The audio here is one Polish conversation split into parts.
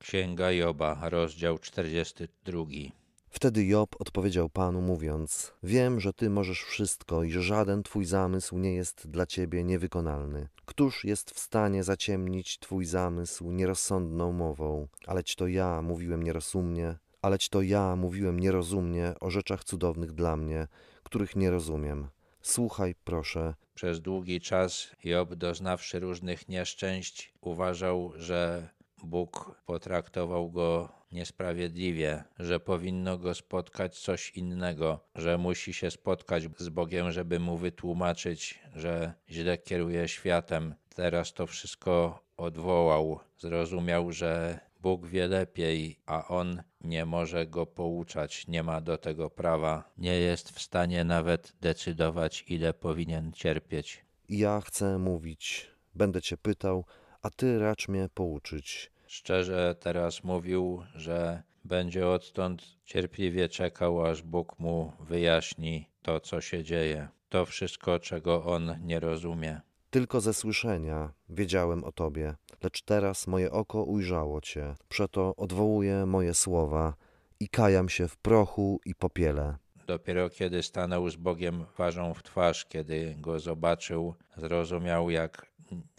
Księga Joba, rozdział 42. Wtedy Job odpowiedział Panu, mówiąc: Wiem, że Ty możesz wszystko i że żaden Twój zamysł nie jest dla Ciebie niewykonalny. Któż jest w stanie zaciemnić Twój zamysł nierozsądną mową? Aleć to ja mówiłem nierozumnie, aleć to ja mówiłem nierozumnie o rzeczach cudownych dla mnie, których nie rozumiem. Słuchaj, proszę, Przez długi czas Job, doznawszy różnych nieszczęść, uważał, że Bóg potraktował go niesprawiedliwie, że powinno go spotkać coś innego, że musi się spotkać z Bogiem, żeby mu wytłumaczyć, że źle kieruje światem. Teraz to wszystko odwołał. Zrozumiał, że Bóg wie lepiej, a on nie może go pouczać, nie ma do tego prawa, nie jest w stanie nawet decydować, ile powinien cierpieć. ja chcę mówić. Będę Cię pytał, a Ty racz mnie pouczyć. Szczerze teraz mówił, że będzie odtąd cierpliwie czekał, aż Bóg mu wyjaśni to, co się dzieje. To wszystko, czego on nie rozumie. Tylko ze słyszenia wiedziałem o Tobie, lecz teraz moje oko ujrzało Cię. Przeto odwołuję moje słowa i kajam się w prochu i popiele. Dopiero kiedy stanął z Bogiem twarzą w twarz, kiedy go zobaczył, zrozumiał, jak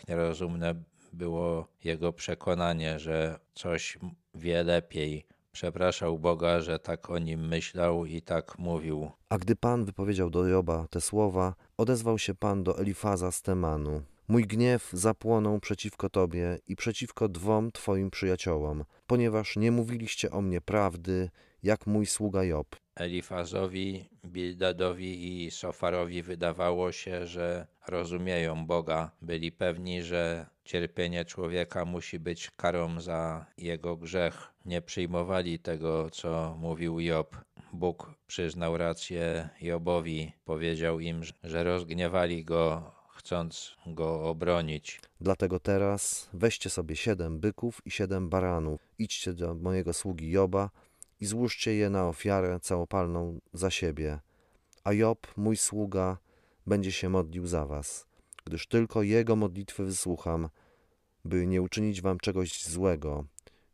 nierozumne było jego przekonanie, że coś wie lepiej. Przepraszał Boga, że tak o nim myślał i tak mówił. A gdy Pan wypowiedział do Joba te słowa, odezwał się Pan do Elifaza z Temanu. Mój gniew zapłonął przeciwko Tobie i przeciwko dwom Twoim przyjaciołom, ponieważ nie mówiliście o mnie prawdy, jak mój sługa Job. Elifazowi, Bildadowi i Sofarowi wydawało się, że rozumieją Boga. Byli pewni, że cierpienie człowieka musi być karą za jego grzech. Nie przyjmowali tego, co mówił Job. Bóg przyznał rację Jobowi. Powiedział im, że rozgniewali go, chcąc go obronić. Dlatego teraz weźcie sobie siedem byków i siedem baranów, idźcie do mojego sługi Joba i złóżcie je na ofiarę całopalną za siebie, a Job, mój sługa, będzie się modlił za was, gdyż tylko jego modlitwy wysłucham, by nie uczynić wam czegoś złego,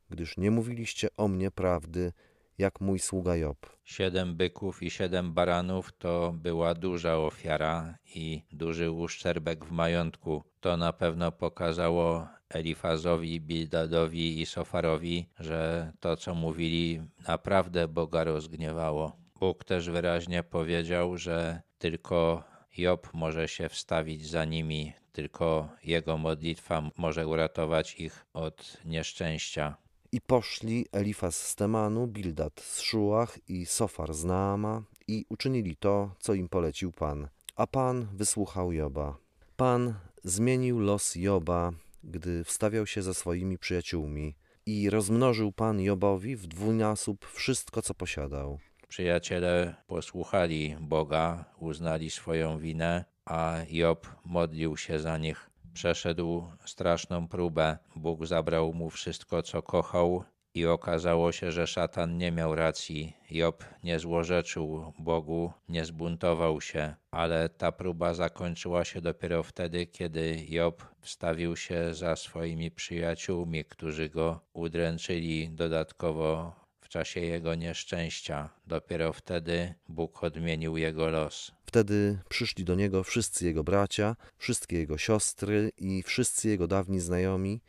gdyż nie mówiliście o mnie prawdy, jak mój sługa Job. Siedem byków i siedem baranów to była duża ofiara i duży uszczerbek w majątku. To na pewno pokazało Elifazowi, Bildadowi i Sofarowi, że to, co mówili, naprawdę Boga rozgniewało. Bóg też wyraźnie powiedział, że tylko Job może się wstawić za nimi, tylko jego modlitwa może uratować ich od nieszczęścia. I poszli Elifaz z Temanu, Bildad z Szuach i Sofar z Naama i uczynili to, co im polecił Pan. A Pan wysłuchał Joba. Pan zmienił los Joba, gdy wstawiał się ze swoimi przyjaciółmi i rozmnożył Pan Jobowi w dwójnasób wszystko, co posiadał. Przyjaciele posłuchali Boga, uznali swoją winę, a Job modlił się za nich. Przeszedł straszną próbę. Bóg zabrał mu wszystko, co kochał, i okazało się, że szatan nie miał racji. Job nie złorzeczył Bogu, nie zbuntował się, ale ta próba zakończyła się dopiero wtedy, kiedy Job wstawił się za swoimi przyjaciółmi, którzy go udręczyli dodatkowo w czasie jego nieszczęścia. Dopiero wtedy Bóg odmienił jego los. Wtedy przyszli do niego wszyscy jego bracia, wszystkie jego siostry i wszyscy jego dawni znajomi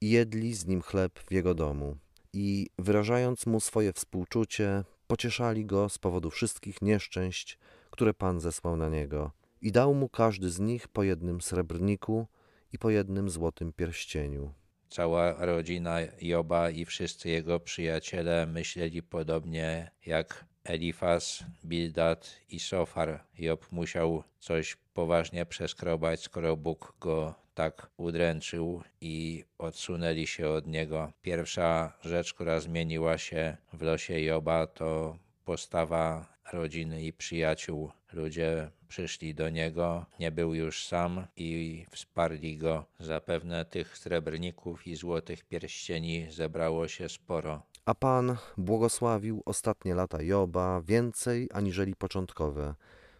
i jedli z nim chleb w jego domu. I wyrażając mu swoje współczucie, pocieszali go z powodu wszystkich nieszczęść, które Pan zesłał na niego. I dał mu każdy z nich po jednym srebrniku i po jednym złotym pierścieniu. Cała rodzina Joba i wszyscy jego przyjaciele myśleli podobnie jak Elifaz, Bildad i Sofar. Job musiał coś poważnie przeskrobać, skoro Bóg go tak udręczył i odsunęli się od niego. Pierwsza rzecz, która zmieniła się w losie Joba, to postawa rodziny i przyjaciół. Ludzie przyszli do niego, nie był już sam i wsparli go. Zapewne tych srebrników i złotych pierścieni zebrało się sporo. A Pan błogosławił ostatnie lata Joba więcej aniżeli początkowe,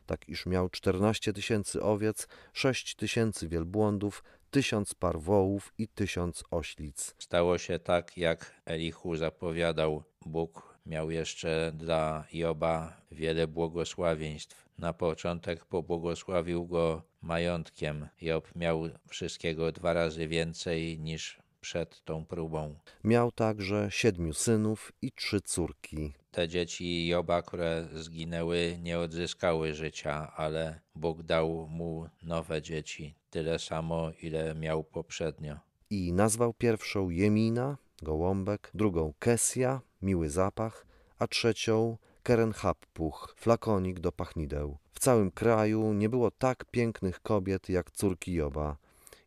tak iż miał czternaście tysięcy owiec, sześć tysięcy wielbłądów, tysiąc par wołów i tysiąc oślic. Stało się tak, jak Elichu zapowiadał. Bóg miał jeszcze dla Joba wiele błogosławieństw. Na początek pobłogosławił go majątkiem. Job miał wszystkiego dwa razy więcej niż przed tą próbą. Miał także siedmiu synów i trzy córki. Te dzieci Joba, które zginęły, nie odzyskały życia, ale Bóg dał mu nowe dzieci, tyle samo, ile miał poprzednio. I nazwał pierwszą Jemina, gołąbek, drugą Kesja, miły zapach, a trzecią Kerenhappuch, flakonik do pachnideł. W całym kraju nie było tak pięknych kobiet jak córki Joba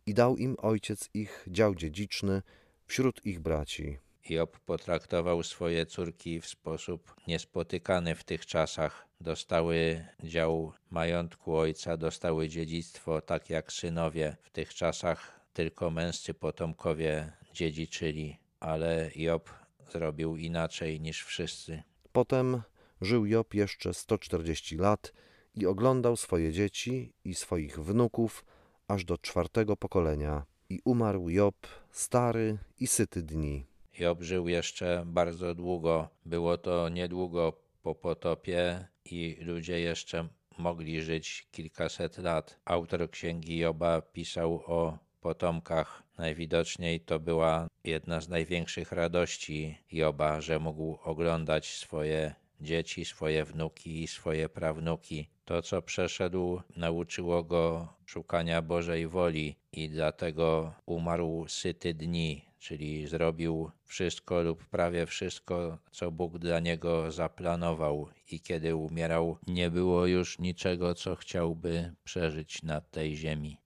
i dał im ojciec ich dział dziedziczny wśród ich braci. Job potraktował swoje córki w sposób niespotykany w tych czasach. Dostały dział majątku ojca, dostały dziedzictwo, tak jak synowie. W tych czasach tylko męscy potomkowie dziedziczyli, ale Job zrobił inaczej niż wszyscy. Potem żył Job jeszcze 140 lat i oglądał swoje dzieci i swoich wnuków aż do czwartego pokolenia. I umarł Job stary i syty dni. Job żył jeszcze bardzo długo. Było to niedługo po potopie i ludzie jeszcze mogli żyć kilkaset lat. Autor księgi Joba pisał o potomkach. Najwidoczniej to była jedna z największych radości Joba, że mógł oglądać swoje dzieci, swoje wnuki i swoje prawnuki. To, co przeszedł, nauczyło go szukania Bożej woli i dlatego umarł syty dni, czyli zrobił wszystko lub prawie wszystko, co Bóg dla niego zaplanował, i kiedy umierał, nie było już niczego, co chciałby przeżyć na tej ziemi.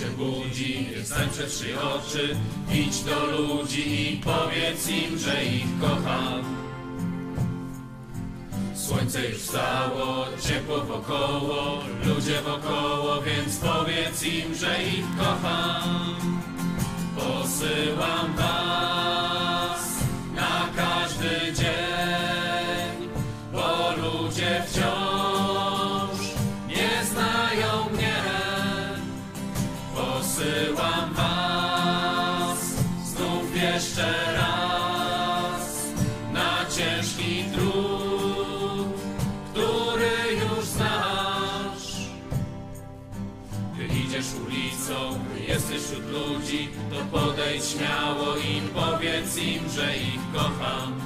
Się budzi, stań przed trzy oczy. Idź do ludzi i powiedz im, że ich kocham. Słońce już wstało, ciepło wokoło Ludzie wokoło, więc powiedz im, że ich kocham. Posyłam was na każdy dzień Bo ludzie wciąż wśród ludzi, to podejdź śmiało i powiedz im, że ich kocham.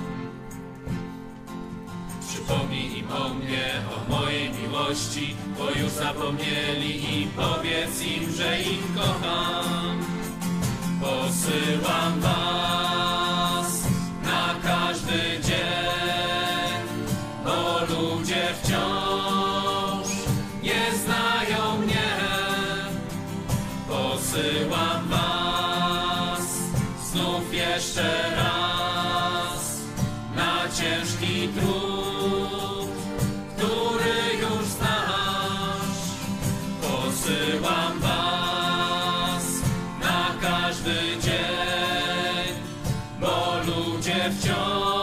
Przypomnij im o mnie, o mojej miłości, bo już zapomnieli i powiedz im, że ich kocham. Posyłam was Posyłam was znów jeszcze raz na ciężki trud, który już znasz. Posyłam was na każdy dzień, bo ludzie wciąż